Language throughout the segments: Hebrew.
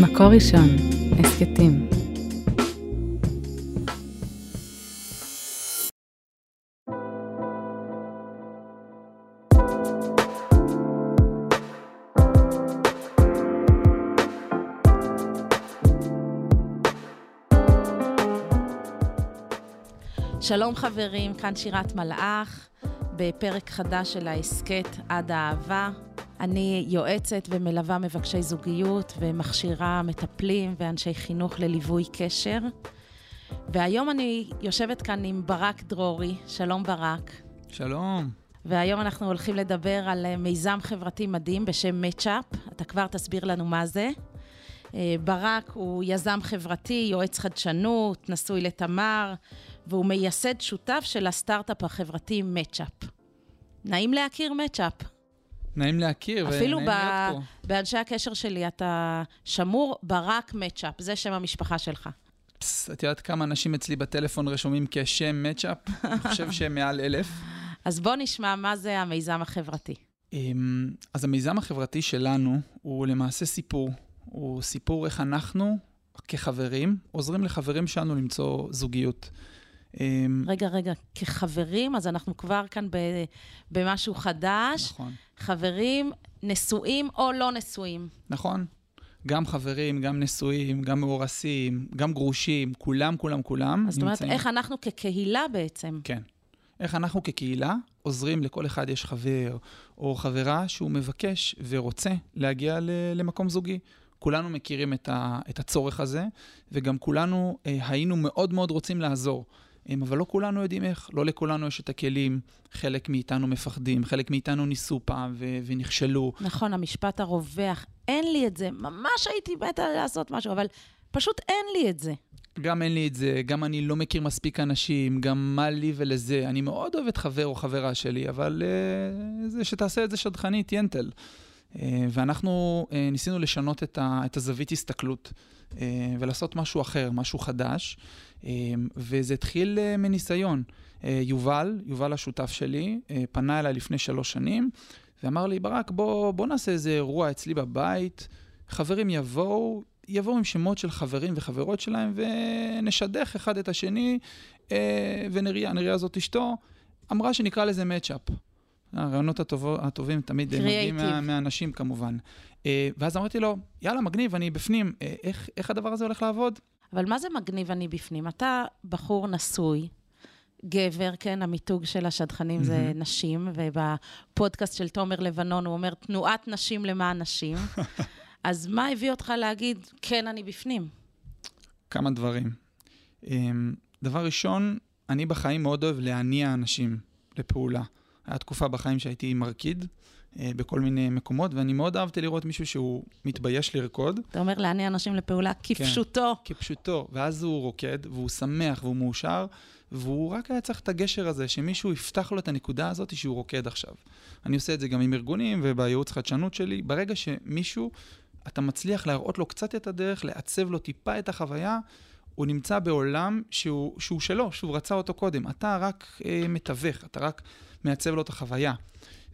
מקור ראשון, הסכתים. שלום חברים, כאן שירת מלאך, בפרק חדש של ההסכת עד האהבה. אני יועצת ומלווה מבקשי זוגיות ומכשירה מטפלים ואנשי חינוך לליווי קשר. והיום אני יושבת כאן עם ברק דרורי. שלום ברק. שלום. והיום אנחנו הולכים לדבר על אה, מיזם חברתי מדהים בשם מצ'אפ. אתה כבר תסביר לנו מה זה. אה, ברק הוא יזם חברתי, יועץ חדשנות, נשוי לתמר, והוא מייסד שותף של הסטארט-אפ החברתי מצ'אפ. נעים להכיר מצ'אפ. נעים להכיר אפילו ונעים להיות פה. באנשי הקשר שלי אתה שמור ברק מצ'אפ, זה שם המשפחה שלך. פס, את יודעת כמה אנשים אצלי בטלפון רשומים כשם מצ'אפ? אני חושב שהם מעל אלף. אז בוא נשמע מה זה המיזם החברתי. אמ, אז המיזם החברתי שלנו הוא למעשה סיפור. הוא סיפור איך אנחנו, כחברים, עוזרים לחברים שלנו למצוא זוגיות. אמ, רגע, רגע, כחברים, אז אנחנו כבר כאן ב, במשהו חדש. נכון. חברים נשואים או לא נשואים. נכון. גם חברים, גם נשואים, גם מאורסים, גם גרושים, כולם, כולם, כולם אז זאת אומרת. איך אנחנו כקהילה בעצם. כן. איך אנחנו כקהילה עוזרים לכל אחד יש חבר או חברה שהוא מבקש ורוצה להגיע ל- למקום זוגי. כולנו מכירים את, ה- את הצורך הזה, וגם כולנו אה, היינו מאוד מאוד רוצים לעזור. אבל לא כולנו יודעים איך, לא לכולנו יש את הכלים, חלק מאיתנו מפחדים, חלק מאיתנו ניסו פעם ו- ונכשלו. נכון, המשפט הרווח, אין לי את זה, ממש הייתי מתה לעשות משהו, אבל פשוט אין לי את זה. גם אין לי את זה, גם אני לא מכיר מספיק אנשים, גם מה לי ולזה. אני מאוד אוהב את חבר או חברה שלי, אבל uh, זה שתעשה את זה שדכנית, ינטל. Uh, ואנחנו uh, ניסינו לשנות את, ה, את הזווית הסתכלות uh, ולעשות משהו אחר, משהו חדש, וזה התחיל מניסיון. יובל, יובל השותף שלי, פנה אליי לפני שלוש שנים, ואמר לי, ברק, בוא, בוא נעשה איזה אירוע אצלי בבית, חברים יבואו, יבואו עם שמות של חברים וחברות שלהם ונשדך אחד את השני, אה, ונריה, נריה זאת אשתו, אמרה שנקרא לזה מצ'אפ. הרעיונות הטוב, הטובים תמיד אה, מגיעים. מה, מהאנשים כמובן. אה, ואז אמרתי לו, יאללה, מגניב, אני בפנים, אה, איך, איך הדבר הזה הולך לעבוד? אבל מה זה מגניב אני בפנים? אתה בחור נשוי, גבר, כן, המיתוג של השדכנים זה מהמם. נשים, ובפודקאסט של תומר לבנון הוא אומר, תנועת נשים למען נשים. אז מה הביא אותך להגיד, כן, אני בפנים? כמה דברים. אמ, דבר ראשון, אני בחיים מאוד אוהב להניע אנשים לפעולה. הייתה תקופה בחיים שהייתי מרקיד אה, בכל מיני מקומות, ואני מאוד אהבתי לראות מישהו שהוא מתבייש לרקוד, אתה אומר להניע אנשים לפעולה כפשוטו. כפשוטו, ואז הוא רוקד, והוא שמח והוא מאושר, והוא רק היה צריך את הגשר הזה, שמישהו יפתח לו את הנקודה הזאת שהוא רוקד עכשיו. אני עושה את זה גם עם ארגונים ובייעוץ חדשנות שלי. ברגע שמישהו, אתה מצליח להראות לו קצת את הדרך, לעצב לו טיפה את החוויה, הוא נמצא בעולם שהוא, שהוא שלו, שהוא רצה אותו קודם. אתה רק אה, מתווך, אתה רק מעצב לו את החוויה.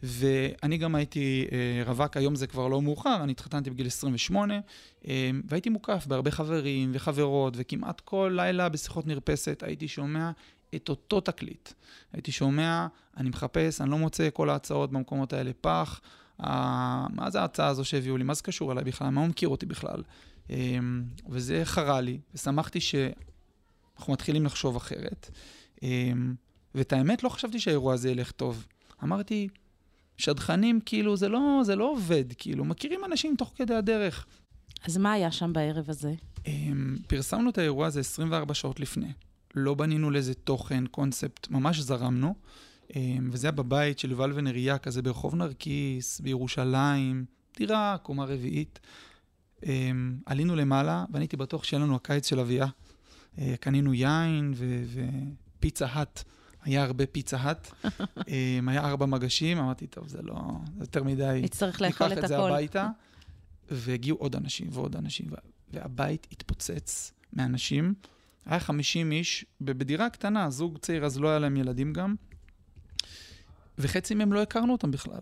ואני גם הייתי אה, רווק, היום זה כבר לא מאוחר, אני התחתנתי בגיל 28, אה, והייתי מוקף בהרבה חברים וחברות, וכמעט כל לילה בשיחות מרפסת הייתי שומע את אותו תקליט. הייתי שומע, אני מחפש, אני לא מוצא כל ההצעות במקומות האלה פח. אה, מה זה ההצעה הזו שהביאו לי? מה זה קשור אליי בכלל? מה הוא מכיר אותי בכלל? אה, וזה חרה לי, ושמחתי שאנחנו מתחילים לחשוב אחרת. אה, ואת האמת, לא חשבתי שהאירוע הזה ילך טוב. אמרתי, שדכנים, כאילו, זה לא, זה לא עובד, כאילו, מכירים אנשים תוך כדי הדרך. אז מה היה שם בערב הזה? אמ, פרסמנו את האירוע הזה 24 שעות לפני. לא בנינו לזה תוכן, קונספט, ממש זרמנו. אמ, וזה היה בבית של יובל ונריה, כזה ברחוב נרקיס, בירושלים, דירה, קומה רביעית. אמ, עלינו למעלה, ואני הייתי בטוח שיהיה לנו הקיץ של אביה. אה, קנינו יין ופיצה האט. היה הרבה פיצה האט. אמ, היה ארבע מגשים, אמרתי, טוב, זה לא... זה יותר מדי. נצטרך לאכול ניקח את את זה. הביתה, והגיעו עוד אנשים ועוד אנשים, וה- והבית התפוצץ מאנשים. היה 50 איש בדירה קטנה, זוג צעיר, אז לא היה להם ילדים גם, וחצי מהם לא הכרנו אותם בכלל.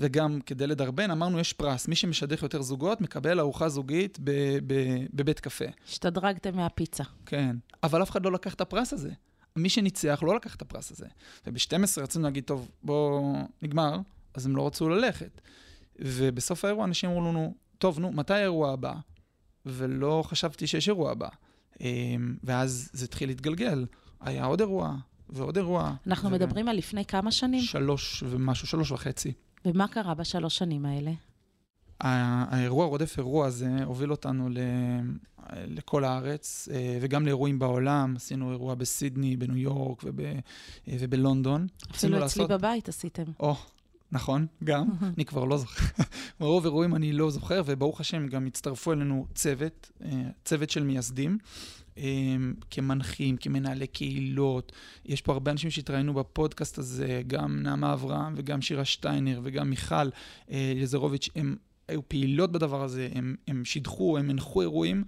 וגם כדי לדרבן, אמרנו, יש פרס. מי שמשדך יותר זוגות, מקבל ארוחה זוגית בבית קפה. השתדרגתם מהפיצה. כן. אבל אף אחד לא לקח את הפרס הזה. מי שניצח לא לקח את הפרס הזה. וב-12 רצינו להגיד, טוב, בוא נגמר, אז הם לא רצו ללכת. ובסוף האירוע אנשים אמרו לנו, טוב, נו, מתי האירוע הבא? ולא חשבתי שיש אירוע הבא. אמ, ואז זה התחיל להתגלגל. היה עוד אירוע ועוד אירוע. אנחנו ו- מדברים על לפני כמה שנים? שלוש ומשהו, שלוש וחצי. ומה קרה בשלוש שנים האלה? האירוע רודף אירוע הזה הוביל אותנו ל... לכל הארץ, אה, וגם לאירועים בעולם. עשינו אירוע בסידני, בניו יורק וב... אה, ובלונדון. אפילו אצלי לעשות- בבית עשיתם. או, נכון, גם. אני כבר לא זוכר. מרוב אירועים אני לא זוכר, וברוך השם גם הצטרפו אלינו צוות, אה, צוות של מייסדים, אה, כמנחים, כמנהלי קהילות. יש פה הרבה אנשים שהתראיינו בפודקאסט הזה, גם נעמה אברהם וגם שירה שטיינר וגם מיכל אה, יזרוביץ', הם היו פעילות בדבר הזה, הם, הם שידחו, הם הנחו אירועים,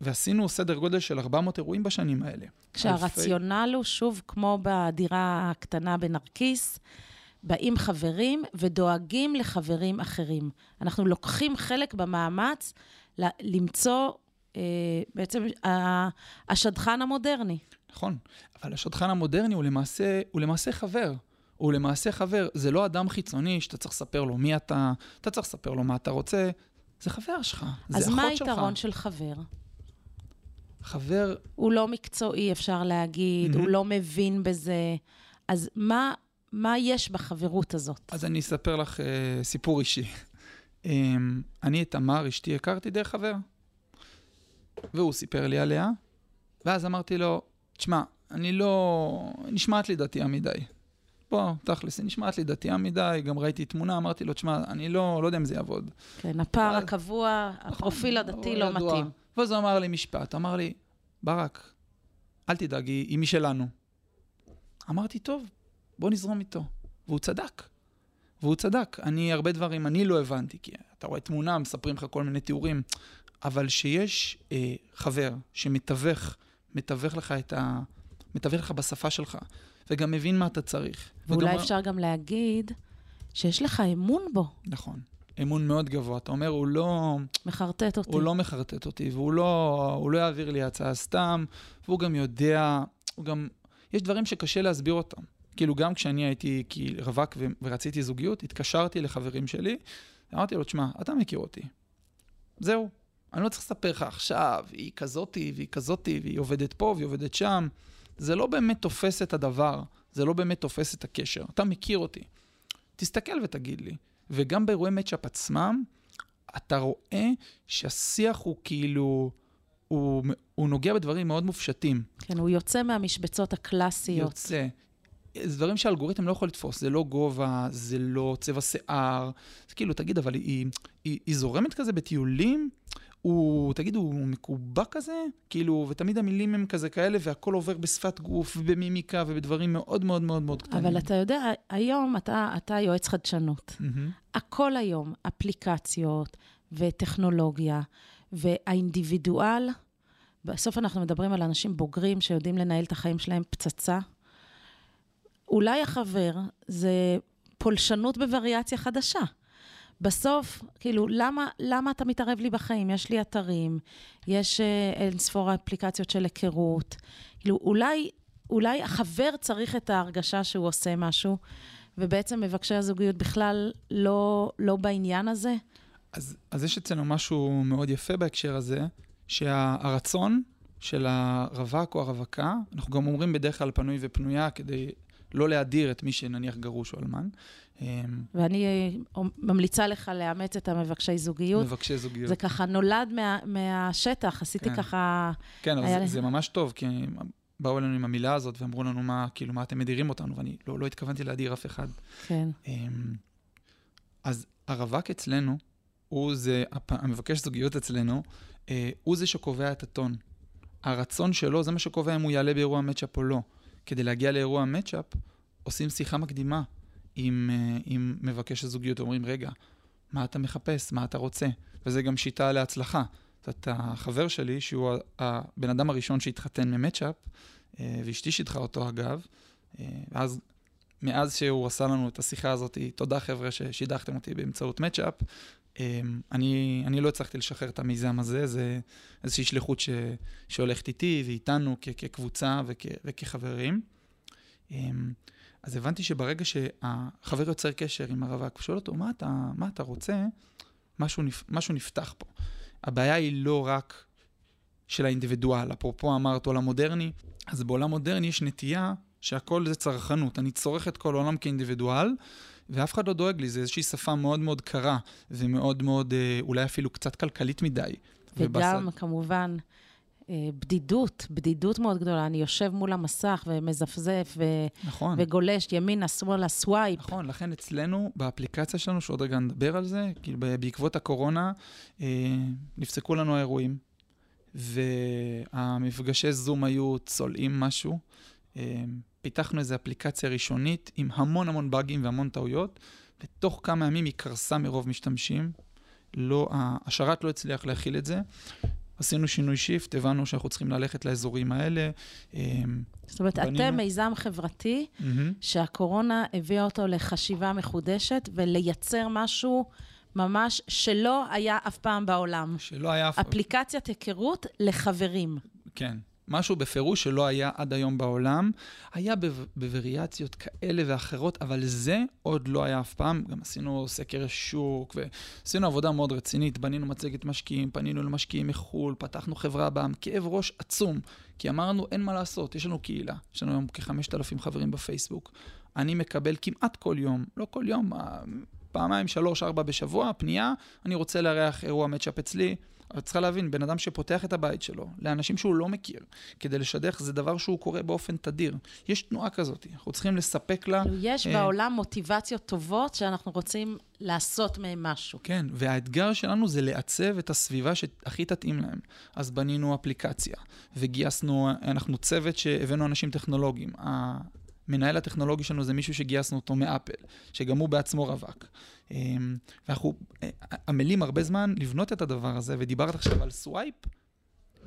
ועשינו סדר גודל של 400 אירועים בשנים האלה. כשהרציונל הוא, שוב, כמו בדירה הקטנה בנרקיס, באים חברים ודואגים לחברים אחרים. אנחנו לוקחים חלק במאמץ למצוא אה, בעצם השדכן המודרני. נכון, אבל השדכן המודרני הוא למעשה, הוא למעשה חבר. הוא למעשה חבר, זה לא אדם חיצוני שאתה צריך לספר לו מי אתה, אתה צריך לספר לו מה אתה רוצה, זה חבר שלך, זה אז אחות מה שלך. היתרון של חבר? חבר, הוא לא מקצועי, אפשר להגיד, מהמם. הוא לא מבין בזה. אז מה, מה יש בחברות הזאת? אז אני אספר לך אה, סיפור אישי. אה, אני את תמר, אשתי, הכרתי דרך חבר. והוא סיפר לי עליה, ואז אמרתי לו, תשמע, אני לא... נשמעת לי דתייה מדי. בוא, תכלס, היא נשמעת לי דתייה מדי, גם ראיתי תמונה, אמרתי לו, תשמע, אני לא, לא יודע אם זה יעבוד. כן, הפער אבל- הקבוע, הפרופיל נכון, הדתי הוא לא ידוע. מתאים. ואז הוא אמר לי משפט, אמר לי, ברק, אל תדאג, היא משלנו. אמרתי, טוב, בוא נזרום איתו. והוא צדק. והוא צדק. אני, הרבה דברים אני לא הבנתי, כי אתה רואה תמונה, מספרים לך כל מיני תיאורים, אבל שיש אה, חבר שמתווך, מתווך לך את ה... מתווך לך בשפה שלך, וגם מבין מה אתה צריך. ואולי וגם- אפשר גם להגיד שיש לך אמון בו, נכון. אמון מאוד גבוה. אתה אומר, הוא לא... מחרטט אותי. הוא לא מחרטט אותי, והוא לא, הוא לא יעביר לי הצעה סתם, והוא גם יודע, הוא גם, יש דברים שקשה להסביר אותם. כאילו, גם כשאני הייתי רווק ורציתי זוגיות, התקשרתי לחברים שלי, אמרתי לו, תשמע, אתה מכיר אותי. זהו, אני לא צריך לספר לך עכשיו, היא כזאתי, והיא כזאתי, והיא עובדת פה, והיא עובדת שם. זה לא באמת תופס את הדבר, זה לא באמת תופס את הקשר. אתה מכיר אותי. תסתכל ותגיד לי. וגם באירועי מצ'אפ עצמם, אתה רואה שהשיח הוא כאילו, הוא, הוא נוגע בדברים מאוד מופשטים. כן, הוא יוצא מהמשבצות הקלאסיות. יוצא. זה דברים שהאלגוריתם לא יכול לתפוס, זה לא גובה, זה לא צבע שיער. זה כאילו, תגיד, אבל היא, היא, היא זורמת כזה בטיולים? הוא, תגיד, הוא מקובע כזה? כאילו, ותמיד המילים הם כזה כאלה, והכל עובר בשפת גוף ובמימיקה ובדברים מאוד מאוד מאוד מאוד קטנים. אבל אתה יודע, היום אתה, אתה יועץ חדשנות. מהמם. הכל היום, אפליקציות וטכנולוגיה, והאינדיבידואל, בסוף אנחנו מדברים על אנשים בוגרים שיודעים לנהל את החיים שלהם פצצה. אולי החבר זה פולשנות בווריאציה חדשה. בסוף, כאילו, למה, למה אתה מתערב לי בחיים? יש לי אתרים, יש אה, אין ספור אפליקציות של היכרות. כאילו, אולי, אולי החבר צריך את ההרגשה שהוא עושה משהו, ובעצם מבקשי הזוגיות בכלל לא, לא בעניין הזה. אז, אז יש אצלנו משהו מאוד יפה בהקשר הזה, שהרצון של הרווק או הרווקה, אנחנו גם אומרים בדרך כלל פנוי ופנויה כדי לא להדיר את מי שנניח גרוש או אלמן. אמ, ואני אה, ממליצה לך לאמץ את המבקשי זוגיות. מבקשי זוגיות. זה ככה נולד מה, מהשטח, עשיתי כן. ככה... כן, אבל זה, לי- זה ממש טוב, כי באו אלינו עם המילה הזאת ואמרו לנו מה, כאילו, מה אתם מדירים אותנו, ואני לא, לא התכוונתי להדיר אף אחד. כן. אמ, אז הרווק אצלנו, הוא זה, המבקש זוגיות אצלנו, אה, הוא זה שקובע את הטון. הרצון שלו, זה מה שקובע אם הוא יעלה באירוע מצ'אפ או לא. כדי להגיע לאירוע מצ'אפ, עושים שיחה מקדימה עם, אה, עם מבקש הזוגיות, אומרים, רגע, מה אתה מחפש? מה אתה רוצה? וזה גם שיטה להצלחה. זאת החבר שלי, שהוא הבן אדם הראשון שהתחתן ממצ'אפ, אה, ואשתי שידחה אותו אגב, אה, ואז מאז שהוא עשה לנו את השיחה הזאת, תודה חבר'ה ששידכתם אותי באמצעות מצ'אפ. אמ, אני, אני לא הצלחתי לשחרר את המיזם הזה, זה איזושהי שליחות ש, שהולכת איתי ואיתנו כ, כקבוצה וכ, וכחברים. אמ, אז הבנתי שברגע שהחבר יוצר קשר עם הרווק ושואל אותו, מה אתה, מה אתה רוצה? משהו, נפ, משהו נפתח פה. הבעיה היא לא רק של האינדיבידואל, אפרופו אמרת עולם מודרני, אז בעולם מודרני יש נטייה שהכל זה צרכנות. אני צורך את כל העולם כאינדיבידואל, ואף אחד לא דואג לי, זה איזושהי שפה מאוד מאוד קרה, ומאוד מאוד, אה, אולי אפילו קצת כלכלית מדי. וגם, ובס... כמובן, אה, בדידות, בדידות מאוד גדולה. אני יושב מול המסך ומזפזף ו... נכון. וגולש ימינה, שמאלה, swipe. נכון, לכן אצלנו, באפליקציה שלנו, שעוד רגע נדבר על זה, כאילו בעקבות הקורונה, אה, נפסקו לנו האירועים, והמפגשי זום היו צולעים משהו. אה, פיתחנו איזו אפליקציה ראשונית עם המון המון באגים והמון טעויות, ותוך כמה ימים היא קרסה מרוב משתמשים. לא, השרת לא הצליח להכיל את זה. עשינו שינוי שיפט, הבנו שאנחנו צריכים ללכת לאזורים האלה. אה, זאת אומרת, בנינו... אתם מיזם חברתי mm-hmm. שהקורונה הביאה אותו לחשיבה מחודשת ולייצר משהו ממש שלא היה אף פעם בעולם. שלא היה אף פעם. אפליקציית היכרות לחברים. כן. משהו בפירוש שלא היה עד היום בעולם. היה בווריאציות כאלה ואחרות, אבל זה עוד לא היה אף פעם. גם עשינו סקר שוק ועשינו עבודה מאוד רצינית. בנינו מצגת משקיעים, פנינו למשקיעים מחו"ל, פתחנו חברה בעם, כאב ראש עצום. כי אמרנו, אין מה לעשות, יש לנו קהילה. יש לנו היום כ-5,000 חברים בפייסבוק. אני מקבל כמעט כל יום, לא כל יום, פעמיים, שלוש, ארבע בשבוע, פנייה, אני רוצה לארח אירוע מצ'אפ אצלי. את צריכה להבין, בן אדם שפותח את הבית שלו לאנשים שהוא לא מכיר, כדי לשדך, זה דבר שהוא קורה באופן תדיר. יש תנועה כזאת, אנחנו צריכים לספק לה... יש אה... בעולם מוטיבציות טובות שאנחנו רוצים לעשות מהם משהו. כן, והאתגר שלנו זה לעצב את הסביבה שהכי תתאים להם. אז בנינו אפליקציה, וגייסנו, אנחנו צוות שהבאנו אנשים טכנולוגיים. המנהל הטכנולוגי שלנו זה מישהו שגייסנו אותו מאפל, שגם הוא בעצמו רווק. אמ, ואנחנו אה, עמלים הרבה זמן לבנות את הדבר הזה, ודיברת עכשיו על swipe,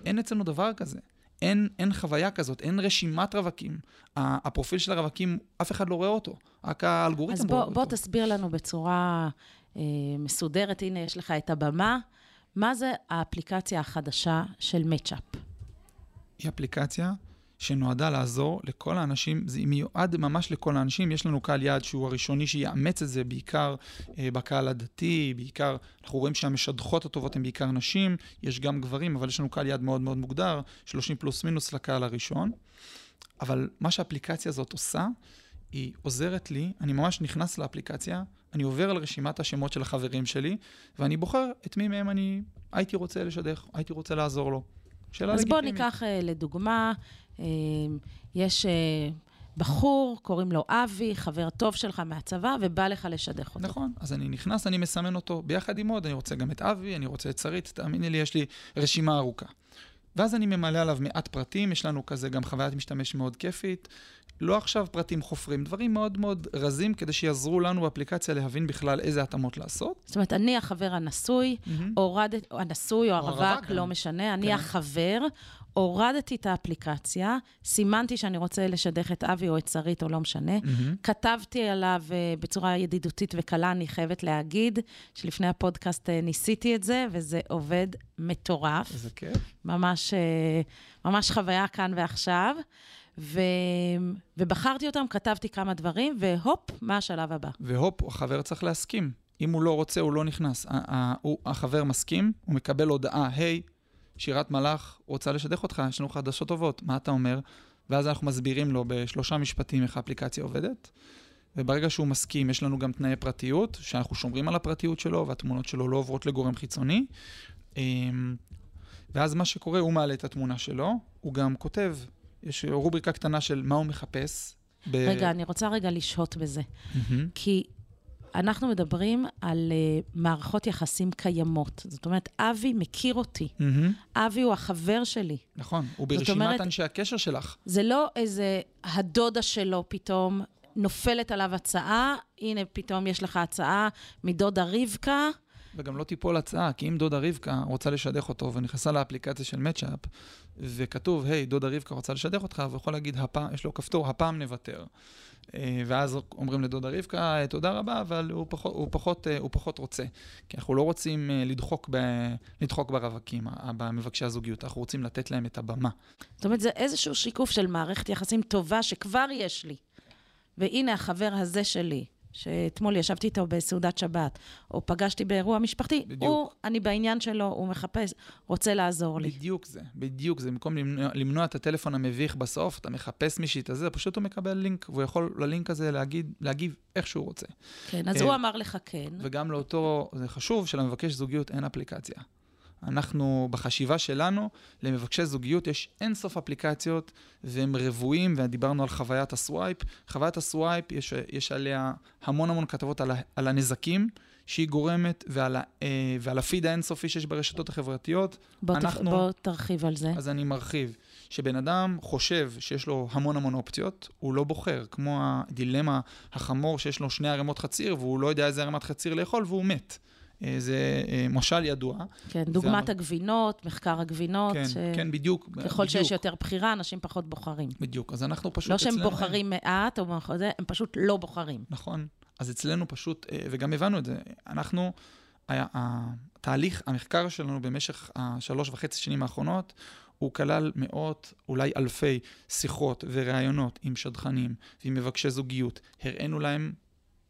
אין אצלנו דבר כזה. אין, אין חוויה כזאת, אין רשימת רווקים. הפרופיל של הרווקים, אף אחד לא רואה אותו, רק האלגוריתם רואה אותו. אז בוא תסביר לנו בצורה אה, מסודרת, הנה יש לך את הבמה. מה זה האפליקציה החדשה של מצ'אפ? היא אפליקציה שנועדה לעזור לכל האנשים, זה מיועד ממש לכל האנשים. יש לנו קהל יעד שהוא הראשוני שיאמץ את זה, בעיקר אה, בקהל הדתי, בעיקר, אנחנו רואים שהמשדכות הטובות הן בעיקר נשים, יש גם גברים, אבל יש לנו קהל יעד מאוד מאוד מוגדר, 30 פלוס מינוס לקהל הראשון. אבל מה שהאפליקציה הזאת עושה, היא עוזרת לי, אני ממש נכנס לאפליקציה, אני עובר על רשימת השמות של החברים שלי, ואני בוחר את מי מהם אני הייתי רוצה לשדך, הייתי רוצה לעזור לו. שאלה לגיטימית. אז בוא ניקח uh, לדוגמה יש אה, בחור, קוראים לו אבי, חבר טוב שלך מהצבא, ובא לך לשדך אותו. נכון, אז אני נכנס, אני מסמן אותו ביחד עם עוד, אני רוצה גם את אבי, אני רוצה את שרית, תאמיני לי, יש לי רשימה ארוכה. ואז אני ממלא עליו מעט פרטים, יש לנו כזה גם חוויית משתמש מאוד כיפית. לא עכשיו פרטים חופרים, דברים מאוד מאוד רזים כדי שיעזרו לנו באפליקציה להבין בכלל איזה התאמות לעשות. זאת אומרת, אני החבר הנשוי, mm-hmm. הורדת, הנשוי או הרווק, לא משנה, אני כן. החבר, הורדתי את האפליקציה, סימנתי שאני רוצה לשדך את אבי או את שרית, או לא משנה, mm-hmm. כתבתי עליו uh, בצורה ידידותית וקלה, אני חייבת להגיד, שלפני הפודקאסט uh, ניסיתי את זה, וזה עובד מטורף. איזה כיף. ממש, uh, ממש חוויה כאן ועכשיו. ו... ובחרתי אותם, כתבתי כמה דברים, והופ, מה השלב הבא? והופ, החבר צריך להסכים. אם הוא לא רוצה, הוא לא נכנס. החבר מסכים, הוא מקבל הודעה, היי, hey, שירת מלאך רוצה לשדך אותך, יש לנו חדשות טובות, מה אתה אומר? ואז אנחנו מסבירים לו בשלושה משפטים איך האפליקציה עובדת. וברגע שהוא מסכים, יש לנו גם תנאי פרטיות, שאנחנו שומרים על הפרטיות שלו, והתמונות שלו לא עוברות לגורם חיצוני. אמ, ואז מה שקורה, הוא מעלה את התמונה שלו, הוא גם כותב, יש רובריקה קטנה של מה הוא מחפש. ב... רגע, אני רוצה רגע לשהות בזה. Mm-hmm. כי אנחנו מדברים על uh, מערכות יחסים קיימות. זאת אומרת, אבי מכיר אותי. Mm-hmm. אבי הוא החבר שלי. נכון, הוא ברשימת אומרת, אנשי הקשר שלך. זה לא איזה הדודה שלו פתאום נופלת עליו הצעה, הנה פתאום יש לך הצעה מדודה רבקה. וגם לא תיפול הצעה, כי אם דודה רבקה רוצה לשדך אותו ונכנסה לאפליקציה של מצ'אפ, וכתוב, היי, דודה רבקה רוצה לשדך אותך, הוא יכול להגיד, הפעם, יש לו כפתור, הפעם נוותר. אה, ואז אומרים לדודה רבקה, תודה רבה, אבל הוא פחות, הוא, פחות, אה, הוא פחות רוצה. כי אנחנו לא רוצים אה, לדחוק, ב, לדחוק ברווקים, במבקשי הזוגיות, אנחנו רוצים לתת להם את הבמה. זאת אומרת, זה איזשהו שיקוף של מערכת יחסים טובה שכבר יש לי. והנה החבר הזה שלי, שאתמול ישבתי איתו בסעודת שבת, או פגשתי באירוע משפחתי, בדיוק. הוא, אני בעניין שלו, הוא מחפש, רוצה לעזור לי. בדיוק זה, בדיוק זה. במקום למנוע, למנוע את הטלפון המביך בסוף, אתה מחפש מישהי את הזה, פשוט הוא מקבל לינק, והוא יכול ללינק הזה להגיד, להגיב איך שהוא רוצה. כן, אז הוא אמר לך כן. וגם לאותו, זה חשוב, שלמבקש זוגיות אין אפליקציה. אנחנו, בחשיבה שלנו, למבקשי זוגיות יש אינסוף אפליקציות, והם רבועים, ודיברנו על חוויית ה swipe. חוויית ה swipe, יש, יש עליה המון המון כתבות על, על הנזקים שהיא גורמת, ועל, אה, ועל הפיד האינסופי שיש ברשתות החברתיות. בוא, אנחנו, תח, בוא תרחיב על זה. אז אני מרחיב. שבן אדם חושב שיש לו המון המון אופציות, הוא לא בוחר, כמו הדילמה החמור שיש לו שני ערימות חציר, והוא לא יודע איזה ערימת חציר לאכול, והוא מת. אה, זה אה, משל ידוע. כן, דוגמת זה... הגבינות, מחקר הגבינות. כן, ש... כן, בדיוק. ככל בדיוק. שיש יותר בחירה, אנשים פחות בוחרים. בדיוק, אז אנחנו פשוט לא אצלנו... לא שהם בוחרים מעט, או הם פשוט לא בוחרים. נכון. אז אצלנו פשוט, אה, וגם הבנו את זה, אנחנו, התהליך, המחקר שלנו במשך השלוש וחצי שנים האחרונות, הוא כלל מאות, אולי אלפי שיחות וראיונות עם שדכנים ועם מבקשי זוגיות. הראינו להם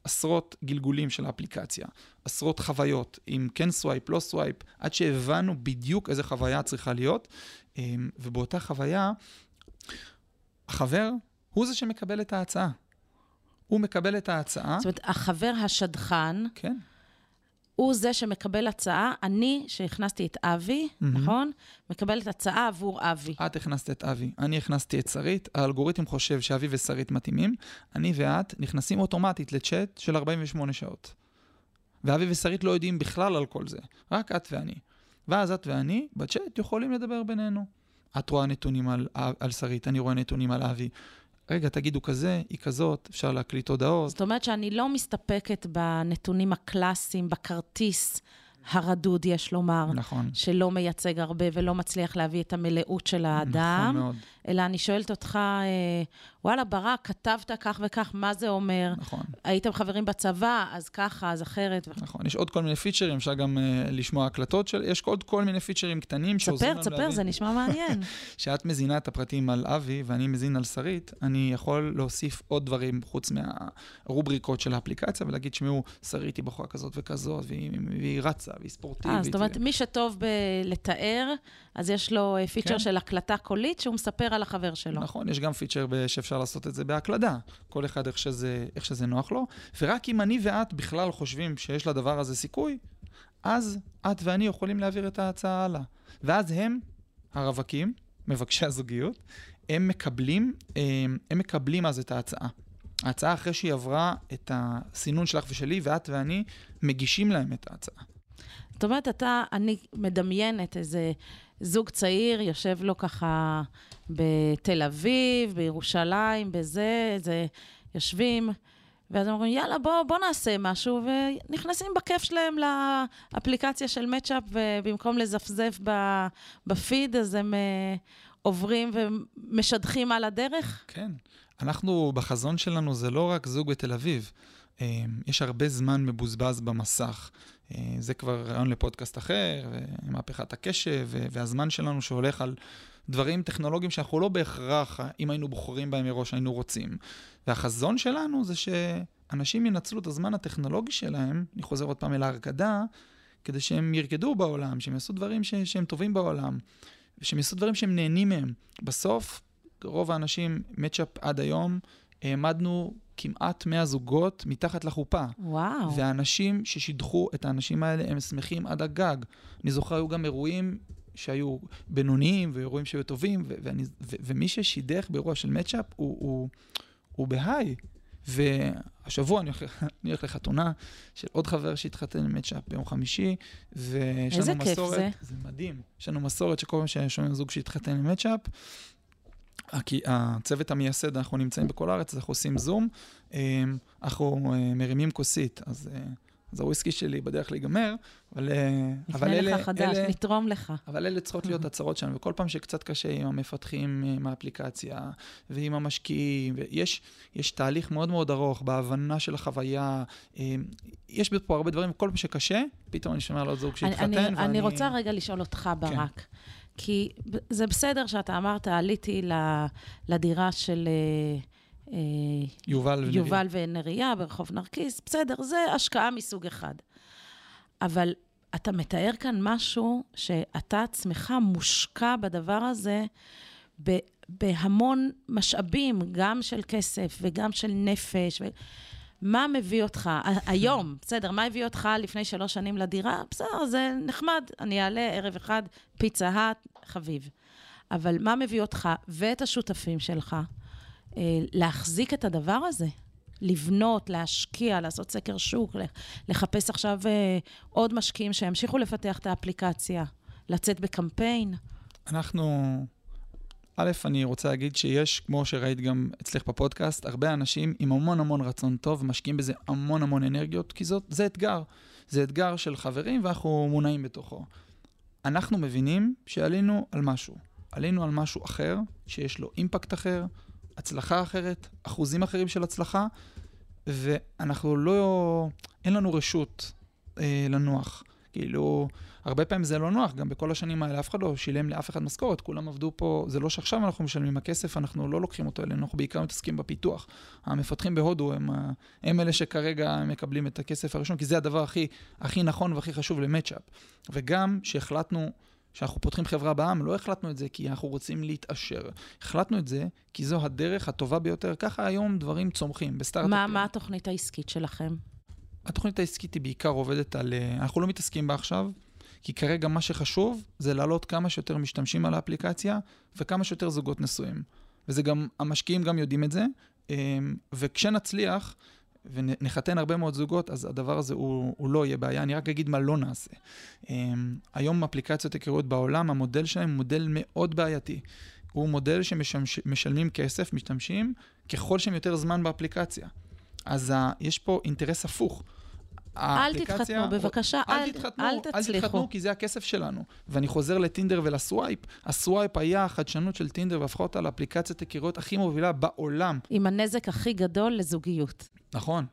עשרות גלגולים של האפליקציה, עשרות חוויות, עם כן swipe, לא swipe, עד שהבנו בדיוק איזה חוויה צריכה להיות, אמ, ובאותה חוויה, החבר הוא זה שמקבל את ההצעה. הוא מקבל את ההצעה. זאת אומרת, החבר השדכן, כן. הוא זה שמקבל הצעה. אני, שהכנסתי את אבי, mm-hmm. נכון? מקבלת הצעה עבור אבי. את הכנסת את אבי, אני הכנסתי את שרית, האלגוריתם חושב שאבי ושרית מתאימים, אני ואת נכנסים אוטומטית לצ'אט של 48 שעות. ואבי ושרית לא יודעים בכלל על כל זה, רק את ואני. ואז את ואני בצ'אט יכולים לדבר בינינו. את רואה נתונים על, על שרית, אני רואה נתונים על אבי. רגע, תגידו כזה, היא כזאת, אפשר להקליט הודעות. זאת אומרת שאני לא מסתפקת בנתונים הקלאסיים, בכרטיס הרדוד, יש לומר. נכון. שלא מייצג הרבה ולא מצליח להביא את המלאות של האדם. נכון מאוד. אלא אני שואלת אותך, אה, וואלה, ברק, כתבת כך וכך, מה זה אומר? נכון. הייתם חברים בצבא, אז ככה, אז אחרת. נכון, יש עוד כל מיני פיצ'רים, אפשר גם uh, לשמוע הקלטות של, יש עוד כל מיני פיצ'רים קטנים שעוזרים לנו. ספר, ספר, זה נשמע מעניין. כשאת מזינה את הפרטים על אבי ואני מזין על שרית, אני יכול להוסיף עוד דברים חוץ מהרובריקות של האפליקציה ולהגיד, שמעו, שרית היא בחורה כזאת וכזאת, והיא, והיא רצה, והיא ספורטיבית. אה, זאת אומרת, ו... מי שטוב בלתאר, אז יש לו פיצ'ר כן. של הקלטה קולית שהוא מספר על החבר שלו. נכון, יש גם פיצ'ר שאפשר לעשות את זה בהקלדה. כל אחד איך שזה, איך שזה נוח לו. ורק אם אני ואת בכלל חושבים שיש לדבר הזה סיכוי, אז את ואני יכולים להעביר את ההצעה הלאה. ואז הם, הרווקים, מבקשי הזוגיות, הם מקבלים, הם, הם מקבלים אז את ההצעה. ההצעה אחרי שהיא עברה את הסינון שלך ושלי, ואת ואני מגישים להם את ההצעה. זאת אומרת, אתה, אני מדמיינת איזה זוג צעיר, יושב לו ככה בתל אביב, בירושלים, בזה, זה, יושבים, ואז הם אומרים, יאללה, בוא, בוא נעשה משהו, ונכנסים בכיף שלהם לאפליקציה של מצ'אפ, ובמקום לזפזף בפיד, אז הם uh, עוברים ומשדכים על הדרך? כן. אנחנו, בחזון שלנו, זה לא רק זוג בתל אביב. אה, יש הרבה זמן מבוזבז במסך. אה, זה כבר רעיון לפודקאסט אחר, ומהפכת הקשב, והזמן שלנו שהולך על דברים טכנולוגיים שאנחנו לא בהכרח, אם היינו בוחרים בהם מראש, היינו רוצים. והחזון שלנו זה שאנשים ינצלו את הזמן הטכנולוגי שלהם, אני חוזר עוד פעם אל ההרקדה, כדי שהם ירקדו בעולם, שהם יעשו דברים ש- שהם טובים בעולם, ושהם יעשו דברים שהם נהנים מהם. בסוף, רוב האנשים, מצ'אפ עד היום, העמדנו כמעט 100 זוגות מתחת לחופה. וואו. והאנשים ששידחו את האנשים האלה, הם שמחים עד הגג. אני זוכר, היו גם אירועים שהיו בינוניים ואירועים שהיו טובים, ו- ואני, ו- ומי ששידך באירוע של מצ'אפ הוא, הוא, הוא בהיי. והשבוע אני הולך, אני הולך לחתונה של עוד חבר שהתחתן עם מצ'אפ ביום חמישי, ויש לנו מסורת... איזה כיף זה. זה מדהים. יש לנו מסורת שכל פעם ששומעים זוג שהתחתן עם מצ'אפ, הצוות המייסד, אנחנו נמצאים בכל הארץ, אז אנחנו עושים זום, אמ, אנחנו אה, מרימים כוסית, אז אה, אז הוויסקי שלי בדרך להיגמר, אבל, אה, אבל נפנה אלה... לך חדש, אלה, נתרום לך. אבל אלה צריכות להיות הצהרות שלנו, וכל פעם שקצת קשה עם המפתחים, עם האפליקציה ועם המשקיעים, ויש יש תהליך מאוד מאוד ארוך בהבנה של החוויה, יש פה הרבה דברים, כל פעם שקשה, פתאום אני שומע על עוד זוג שהתחתן, אני, ואני... אני רוצה רגע לשאול אותך, ברק. כן. כי זה בסדר שאתה אמרת, עליתי לדירה של... אה, יובל ונריה. יובל ונריה ברחוב נרקיס, בסדר, זה השקעה מסוג אחד. אבל אתה מתאר כאן משהו שאתה עצמך מושקע בדבר הזה בהמון משאבים, גם של כסף וגם של נפש. ו... מה מביא אותך היום? בסדר, מה הביא אותך לפני שלוש שנים לדירה? בסדר, זה נחמד, אני אעלה ערב אחד, פיצה האט, חביב. אבל מה מביא אותך ואת השותפים שלך אה, להחזיק את הדבר הזה? לבנות, להשקיע, לעשות סקר שוק, לחפש עכשיו אה, עוד משקיעים שימשיכו לפתח את האפליקציה, לצאת בקמפיין. אנחנו, א', אני רוצה להגיד שיש, כמו שראית גם אצלך בפודקאסט, הרבה אנשים עם המון המון רצון טוב, משקיעים בזה המון המון אנרגיות, כי זאת, זה אתגר. זה אתגר של חברים ואנחנו מונעים בתוכו. אנחנו מבינים שעלינו על משהו. עלינו על משהו אחר, שיש לו אימפקט אחר, הצלחה אחרת, אחוזים אחרים של הצלחה, ואנחנו לא, אין לנו רשות אה, לנוח. כאילו, הרבה פעמים זה לא נוח, גם בכל השנים האלה אף אחד לא שילם לאף אחד משכורת, כולם עבדו פה, זה לא שעכשיו אנחנו משלמים הכסף, אנחנו לא לוקחים אותו אלינו, אנחנו בעיקר מתעסקים בפיתוח. המפתחים בהודו הם, הם אלה שכרגע מקבלים את הכסף הראשון, כי זה הדבר הכי, הכי נכון והכי חשוב למצ'אפ. וגם שהחלטנו כשאנחנו פותחים חברה בעם, לא החלטנו את זה כי אנחנו רוצים להתעשר. החלטנו את זה כי זו הדרך הטובה ביותר. ככה היום דברים צומחים בסטארט-אפים. מה, מה התוכנית העסקית שלכם? התוכנית העסקית היא בעיקר עובדת על... אה, אנחנו לא מתעסקים בה עכשיו, כי כרגע מה שחשוב זה להעלות כמה שיותר משתמשים על האפליקציה וכמה שיותר זוגות נשואים. וזה גם, המשקיעים גם יודעים את זה, אה, וכשנצליח, ונחתן הרבה מאוד זוגות, אז הדבר הזה הוא, הוא לא יהיה בעיה. אני רק אגיד מה לא נעשה. Um, היום אפליקציות היכרויות בעולם, המודל שלהם הוא מודל מאוד בעייתי. הוא מודל שמשלמים כסף, משתמשים, ככל שהם יותר זמן באפליקציה. אז יש פה אינטרס הפוך. אל תתחתנו, בבקשה, אל, אל, תתחתנו, אל תצליחו. אל תתחתנו, כי זה הכסף שלנו. ואני חוזר לטינדר ול swipe. ה swipe היה החדשנות של טינדר והפכה אותה לאפליקציית היכרויות הכי מובילה בעולם. עם הנזק הכי גדול לזוגיות. נכון.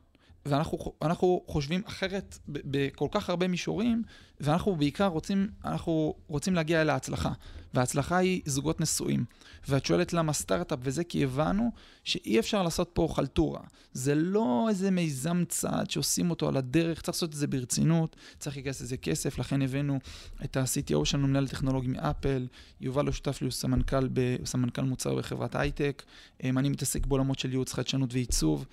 ואנחנו חושבים אחרת בכל כך הרבה מישורים, ואנחנו בעיקר רוצים, אנחנו רוצים להגיע אל ההצלחה. וההצלחה היא זוגות נשואים. ואת שואלת למה סטארט-אפ וזה, כי הבנו שאי אפשר לעשות פה חלטורה. זה לא איזה מיזם צעד שעושים אותו על הדרך, צריך לעשות את זה ברצינות, צריך להיכנס לזה כסף, לכן הבאנו את ה-CTO שלנו, מנהל טכנולוגי מאפל, יובל לא שותף לי, הוא סמנכ"ל, ב, סמנכ"ל מוצר בחברת הייטק, אני מתעסק בעולמות של ייעוץ חדשנות ועיצוב.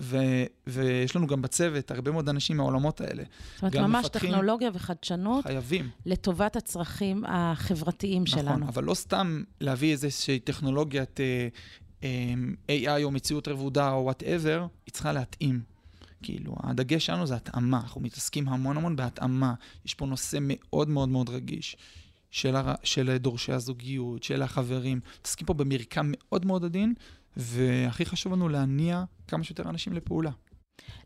ו- ויש לנו גם בצוות הרבה מאוד אנשים מהעולמות האלה. זאת אומרת, ממש טכנולוגיה וחדשנות. חייבים. לטובת הצרכים החברתיים נכון, שלנו. נכון, אבל לא סתם להביא איזושהי טכנולוגיית אה, אה, AI או מציאות רבודה או וואטאבר, היא צריכה להתאים. כאילו, הדגש שלנו זה התאמה, אנחנו מתעסקים המון המון בהתאמה. יש פה נושא מאוד מאוד מאוד רגיש. של, הר... של דורשי הזוגיות, של החברים. מתעסקים פה במרקם מאוד מאוד עדין, והכי חשוב לנו להניע כמה שיותר אנשים לפעולה.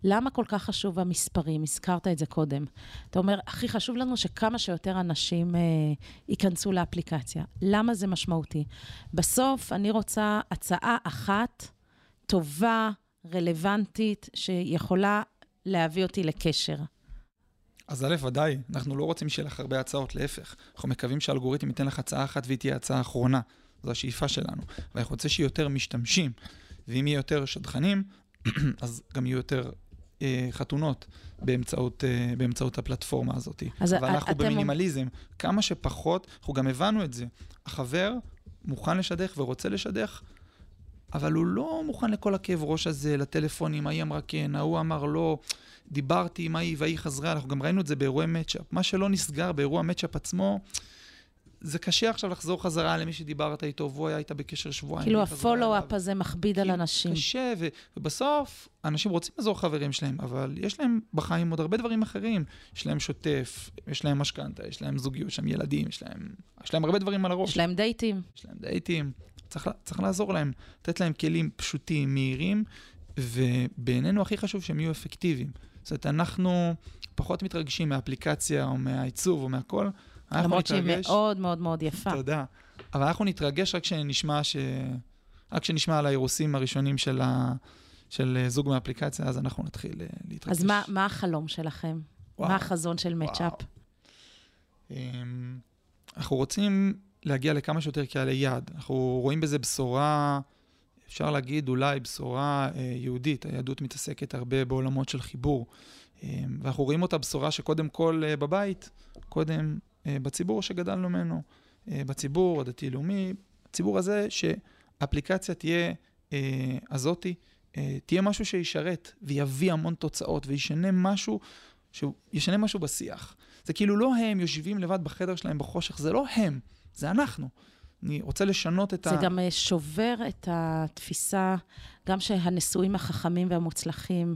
למה כל כך חשוב המספרים? הזכרת את זה קודם. אתה אומר, הכי חשוב לנו שכמה שיותר אנשים אה, ייכנסו לאפליקציה. למה זה משמעותי? בסוף אני רוצה הצעה אחת, טובה, רלוונטית, שיכולה להביא אותי לקשר. אז א', ודאי, אנחנו לא רוצים שיהיה לך הרבה הצעות, להפך. אנחנו מקווים שהאלגוריתם ייתן לך הצעה אחת והיא תהיה הצעה אחרונה. זו השאיפה שלנו. ואנחנו רוצים שיהיו יותר משתמשים, ואם יהיו יותר שדכנים, אז גם יהיו יותר אה, חתונות באמצעות, אה, באמצעות הפלטפורמה הזאת. אז אבל אנחנו אתם... במינימליזם, כמה שפחות, אנחנו גם הבנו את זה. החבר מוכן לשדך ורוצה לשדך, אבל הוא לא מוכן לכל הכאב ראש הזה, לטלפונים, ההיא אמרה כן, ההוא אמר לא, דיברתי עם ההיא וההיא חזרה, אנחנו גם ראינו את זה באירועי מצ'אפ. מה שלא נסגר באירוע מצ'אפ עצמו, זה קשה עכשיו לחזור חזרה למי שדיברת איתו, והוא היה איתה בקשר שבועיים. כאילו הפולו-אפ הזה מכביד על אנשים. קשה, ו- ובסוף אנשים רוצים לעזור חברים שלהם, אבל יש להם בחיים עוד הרבה דברים אחרים. יש להם שוטף, יש להם משכנתה, יש להם זוגיות, יש להם ילדים, יש להם, יש להם הרבה דברים על הראש. יש להם דייטים. יש להם דייטים. צריך, צריך לעזור להם, לתת להם כלים פשוטים, מהירים, ובינינו הכי חשוב שהם יהיו אפקטיביים. זאת אומרת, אנחנו פחות מתרגשים מהאפליקציה או מהעיצוב או מהכל. למרות שהיא מאוד מאוד מאוד יפה. תודה. אבל אנחנו נתרגש רק כשנשמע, ש... רק כשנשמע על האירוסים הראשונים של, ה... של זוג מהאפליקציה, אז אנחנו נתחיל אה, להתרגש. אז מה, מה החלום שלכם? וואו, מה החזון של מצ'אפ? אמ, אנחנו רוצים להגיע לכמה שיותר קהלי יעד. אנחנו רואים בזה בשורה, אפשר להגיד אולי בשורה אה, יהודית. היהדות מתעסקת הרבה בעולמות של חיבור. אה, ואנחנו רואים אותה בשורה שקודם כל אה, בבית, קודם אה, בציבור שגדלנו ממנו, אה, בציבור הדתי-לאומי, הציבור הזה שאפליקציה תהיה אה, הזאתי, אה, תהיה משהו שישרת ויביא המון תוצאות וישנה משהו, שישנה משהו בשיח. זה כאילו לא הם יושבים לבד בחדר שלהם בחושך, זה לא הם, זה אנחנו. אני רוצה לשנות את זה ה... זה גם אה, שובר את התפיסה, גם שהנשואים החכמים והמוצלחים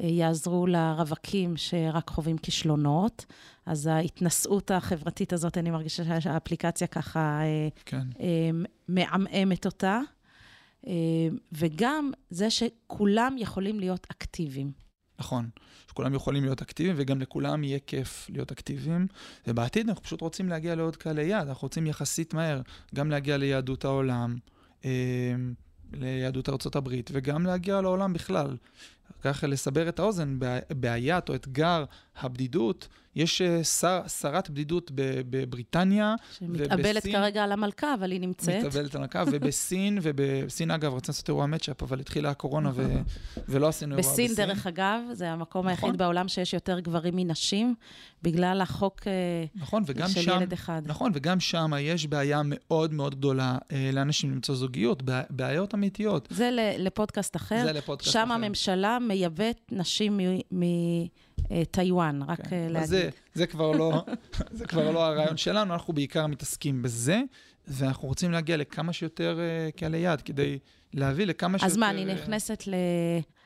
אה, יעזרו לרווקים שרק חווים כישלונות. אז ההתנשאות החברתית הזאת, אני מרגישה שהאפליקציה ככה אה, כן. מעמעמת אותה. וגם זה שכולם יכולים להיות אקטיביים. נכון, שכולם יכולים להיות אקטיביים וגם לכולם יהיה כיף להיות אקטיביים. ובעתיד אנחנו פשוט רוצים להגיע לעוד קהלי יעד, אנחנו רוצים יחסית מהר גם להגיע ליהדות העולם, אה, ליהדות ארצות הברית, וגם להגיע לעולם בכלל. ככה לסבר את האוזן, בעיית או אתגר הבדידות, יש אה, שר, שרת בדידות בבריטניה שמתאבלת ובסין, כרגע על המלכה, אבל היא נמצאת. מתאבלת על המלכה, ובסין, ובסין אגב, רצינו לעשות אירוע מצ'אפ, אבל התחילה הקורונה ו, ולא עשינו אירוע בסין. בסין, דרך אגב, זה המקום נכון. היחיד בעולם שיש יותר גברים מנשים, בגלל החוק אה, נכון, של שם, ילד אחד. נכון, וגם שם יש בעיה מאוד מאוד גדולה אה, לאנשים למצוא זוגיות, בעיות אמיתיות. זה לפודקאסט אחר. זה לפודקאסט שם אחר. שם הממשלה מייבאת נשים מטיוואן, רק כן. להגיד. זה, זה, כבר לא, זה כבר לא הרעיון שלנו, אנחנו בעיקר מתעסקים בזה, ואנחנו רוצים להגיע לכמה שיותר uh, קהלי יעד, כדי להביא לכמה אז שיותר... אז מה, אני נכנסת ל...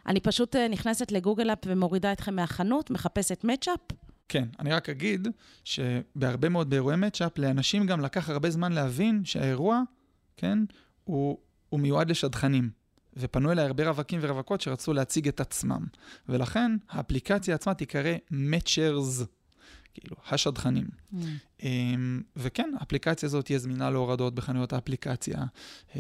אני פשוט נכנסת לגוגל אפ ומורידה אתכם מהחנות, מחפשת מצ'אפ? כן, אני רק אגיד שבהרבה מאוד באירועי מצ'אפ, לאנשים גם לקח הרבה זמן להבין שהאירוע, כן, הוא, הוא מיועד לשדכנים. ופנו אליי הרבה רווקים ורווקות שרצו להציג את עצמם. ולכן האפליקציה עצמה תיקרא Matchers, כאילו, השדכנים. Mm. Um, וכן, האפליקציה הזאת תהיה זמינה להורדות בחנויות האפליקציה. Um,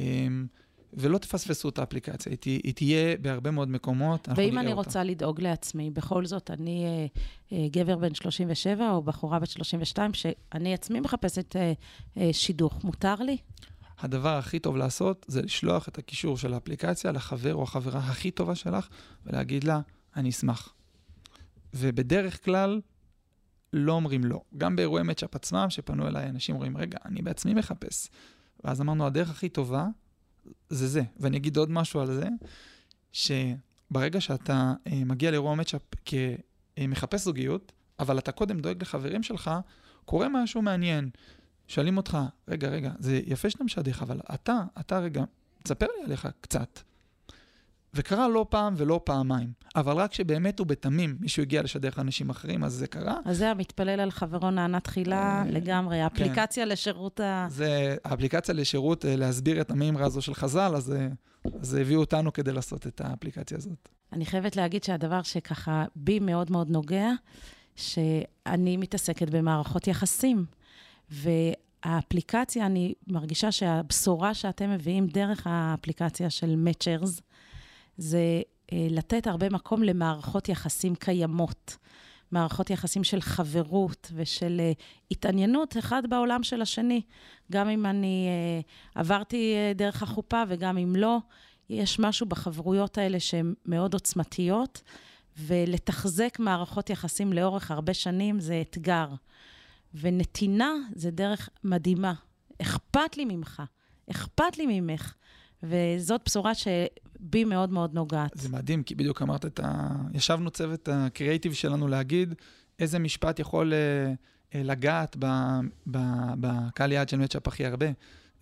ולא תפספסו את האפליקציה, היא, היא תהיה בהרבה מאוד מקומות, אנחנו נראה אותה. ואם אני רוצה לדאוג לעצמי, בכל זאת, אני אה, אה, גבר בן 37 או בחורה בת 32, שאני עצמי מחפשת אה, אה, שידוך, מותר לי? הדבר הכי טוב לעשות זה לשלוח את הקישור של האפליקציה לחבר או החברה הכי טובה שלך, ולהגיד לה, אני אשמח. ובדרך כלל, לא אומרים לא. גם באירועי מצ'אפ עצמם, שפנו אליי אנשים אומרים, רגע, אני בעצמי מחפש. ואז אמרנו, הדרך הכי טובה זה זה. ואני אגיד עוד משהו על זה, שברגע שאתה אה, מגיע לאירוע מצ'אפ כמחפש זוגיות, אבל אתה קודם דואג לחברים שלך, קורה משהו מעניין. שואלים אותך, רגע, רגע, זה יפה שאתה משדך, אבל אתה, אתה רגע, תספר לי עליך קצת. וקרה לא פעם ולא פעמיים, אבל רק כשבאמת ובתמים מישהו הגיע לשדך אנשים אחרים, אז זה קרה. אז זה המתפלל על חברו נענה תחילה אה, לגמרי, כן. האפליקציה כן. לשירות ה... זה האפליקציה לשירות, אה, להסביר את המימרה הזו של חז"ל, אז, אה, אז הביאו אותנו כדי לעשות את האפליקציה הזאת. אני חייבת להגיד שהדבר שככה בי מאוד מאוד נוגע, שאני מתעסקת במערכות יחסים. והאפליקציה, אני מרגישה שהבשורה שאתם מביאים דרך האפליקציה של Matchers, זה אה, לתת הרבה מקום למערכות יחסים קיימות. מערכות יחסים של חברות ושל uh, התעניינות אחד בעולם של השני. גם אם אני uh, עברתי uh, דרך החופה וגם אם לא, יש משהו בחברויות האלה שהן מאוד עוצמתיות, ולתחזק מערכות יחסים לאורך הרבה שנים זה אתגר. ונתינה זה דרך מדהימה. אכפת לי ממך, אכפת לי ממך. וזאת בשורה שבי מאוד מאוד נוגעת. זה מדהים, כי בדיוק אמרת את ה... ישבנו צוות הקריאיטיב שלנו להגיד איזה משפט יכול uh, לגעת בקהל יעד של מצ'אפ הכי הרבה,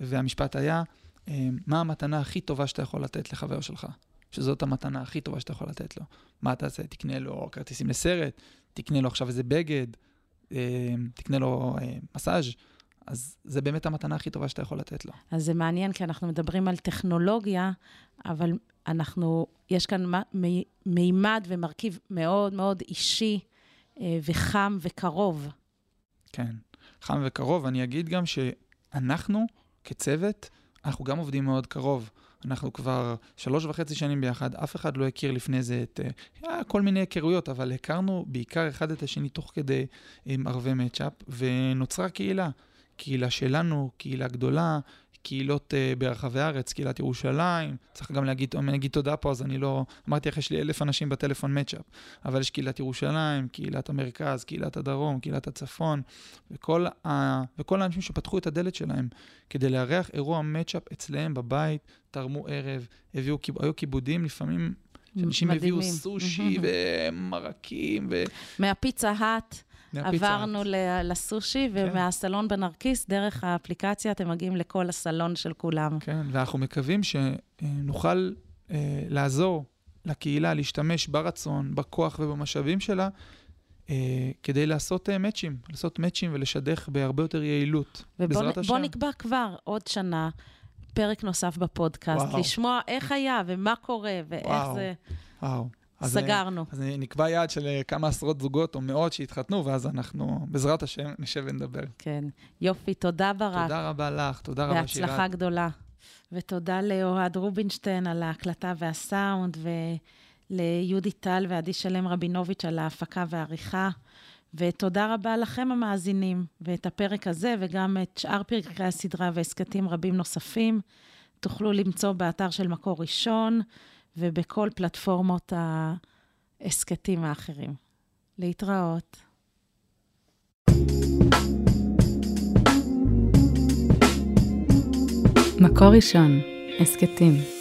והמשפט היה, uh, מה המתנה הכי טובה שאתה יכול לתת לחבר שלך? שזאת המתנה הכי טובה שאתה יכול לתת לו. מה אתה עושה? תקנה לו כרטיסים לסרט, תקנה לו עכשיו איזה בגד, אה, תקנה לו אה, מסאז', אז זה באמת המתנה הכי טובה שאתה יכול לתת לו. אז זה מעניין, כי אנחנו מדברים על טכנולוגיה, אבל אנחנו, יש כאן מימד ומרכיב מאוד מאוד אישי אה, וחם וקרוב. כן, חם וקרוב. אני אגיד גם שאנחנו, כצוות, אנחנו גם עובדים מאוד קרוב. אנחנו כבר שלוש וחצי שנים ביחד, אף אחד לא הכיר לפני זה את... היה אה, כל מיני היכרויות, אבל הכרנו בעיקר אחד את השני תוך כדי עם ערבי מצ'אפ, ונוצרה קהילה. קהילה שלנו, קהילה גדולה, קהילות uh, ברחבי הארץ, קהילת ירושלים. צריך גם להגיד, אם אני אגיד תודה פה, אז אני לא... אמרתי לך, יש לי אלף אנשים בטלפון מצ'אפ, אבל יש קהילת ירושלים, קהילת המרכז, קהילת הדרום, קהילת הצפון, וכל, ה... וכל האנשים שפתחו את הדלת שלהם כדי לארח אירוע מצ'אפ אצלם בבית, תרמו ערב, הביאו, היו כיבודים לפעמים... שאנשים הביאו סושי ומרקים ו... מהפיצה האט. עברנו לסושי, כן. ומהסלון בנרקיס, דרך האפליקציה, אתם מגיעים לכל הסלון של כולם. כן, ואנחנו מקווים שנוכל אה, לעזור לקהילה להשתמש ברצון, בכוח ובמשאבים שלה, אה, כדי לעשות אה, מאצ'ים, לעשות מאצ'ים ולשדך בהרבה יותר יעילות, בעזרת השם. ובואו נקבע כבר עוד שנה. פרק נוסף בפודקאסט, וואו. לשמוע איך היה ומה קורה ואיך וואו, זה... וואו. אז סגרנו. אז נקבע יעד של אה, כמה עשרות זוגות או מאות שהתחתנו, ואז אנחנו, בעזרת השם, נשב ונדבר. כן. יופי, תודה ברק. תודה רבה לך, תודה רבה שירת. בהצלחה גדולה. ותודה לאוהד רובינשטיין על ההקלטה והסאונד, וליהודי טל ועדי שלם רבינוביץ' על ההפקה והעריכה. ותודה רבה לכם המאזינים, ואת הפרק הזה וגם את שאר פרקי הסדרה והסכתים רבים נוספים תוכלו למצוא באתר של מקור ראשון. ובכל פלטפורמות ההסכתים האחרים. להתראות. מקור ראשון, הסכתים.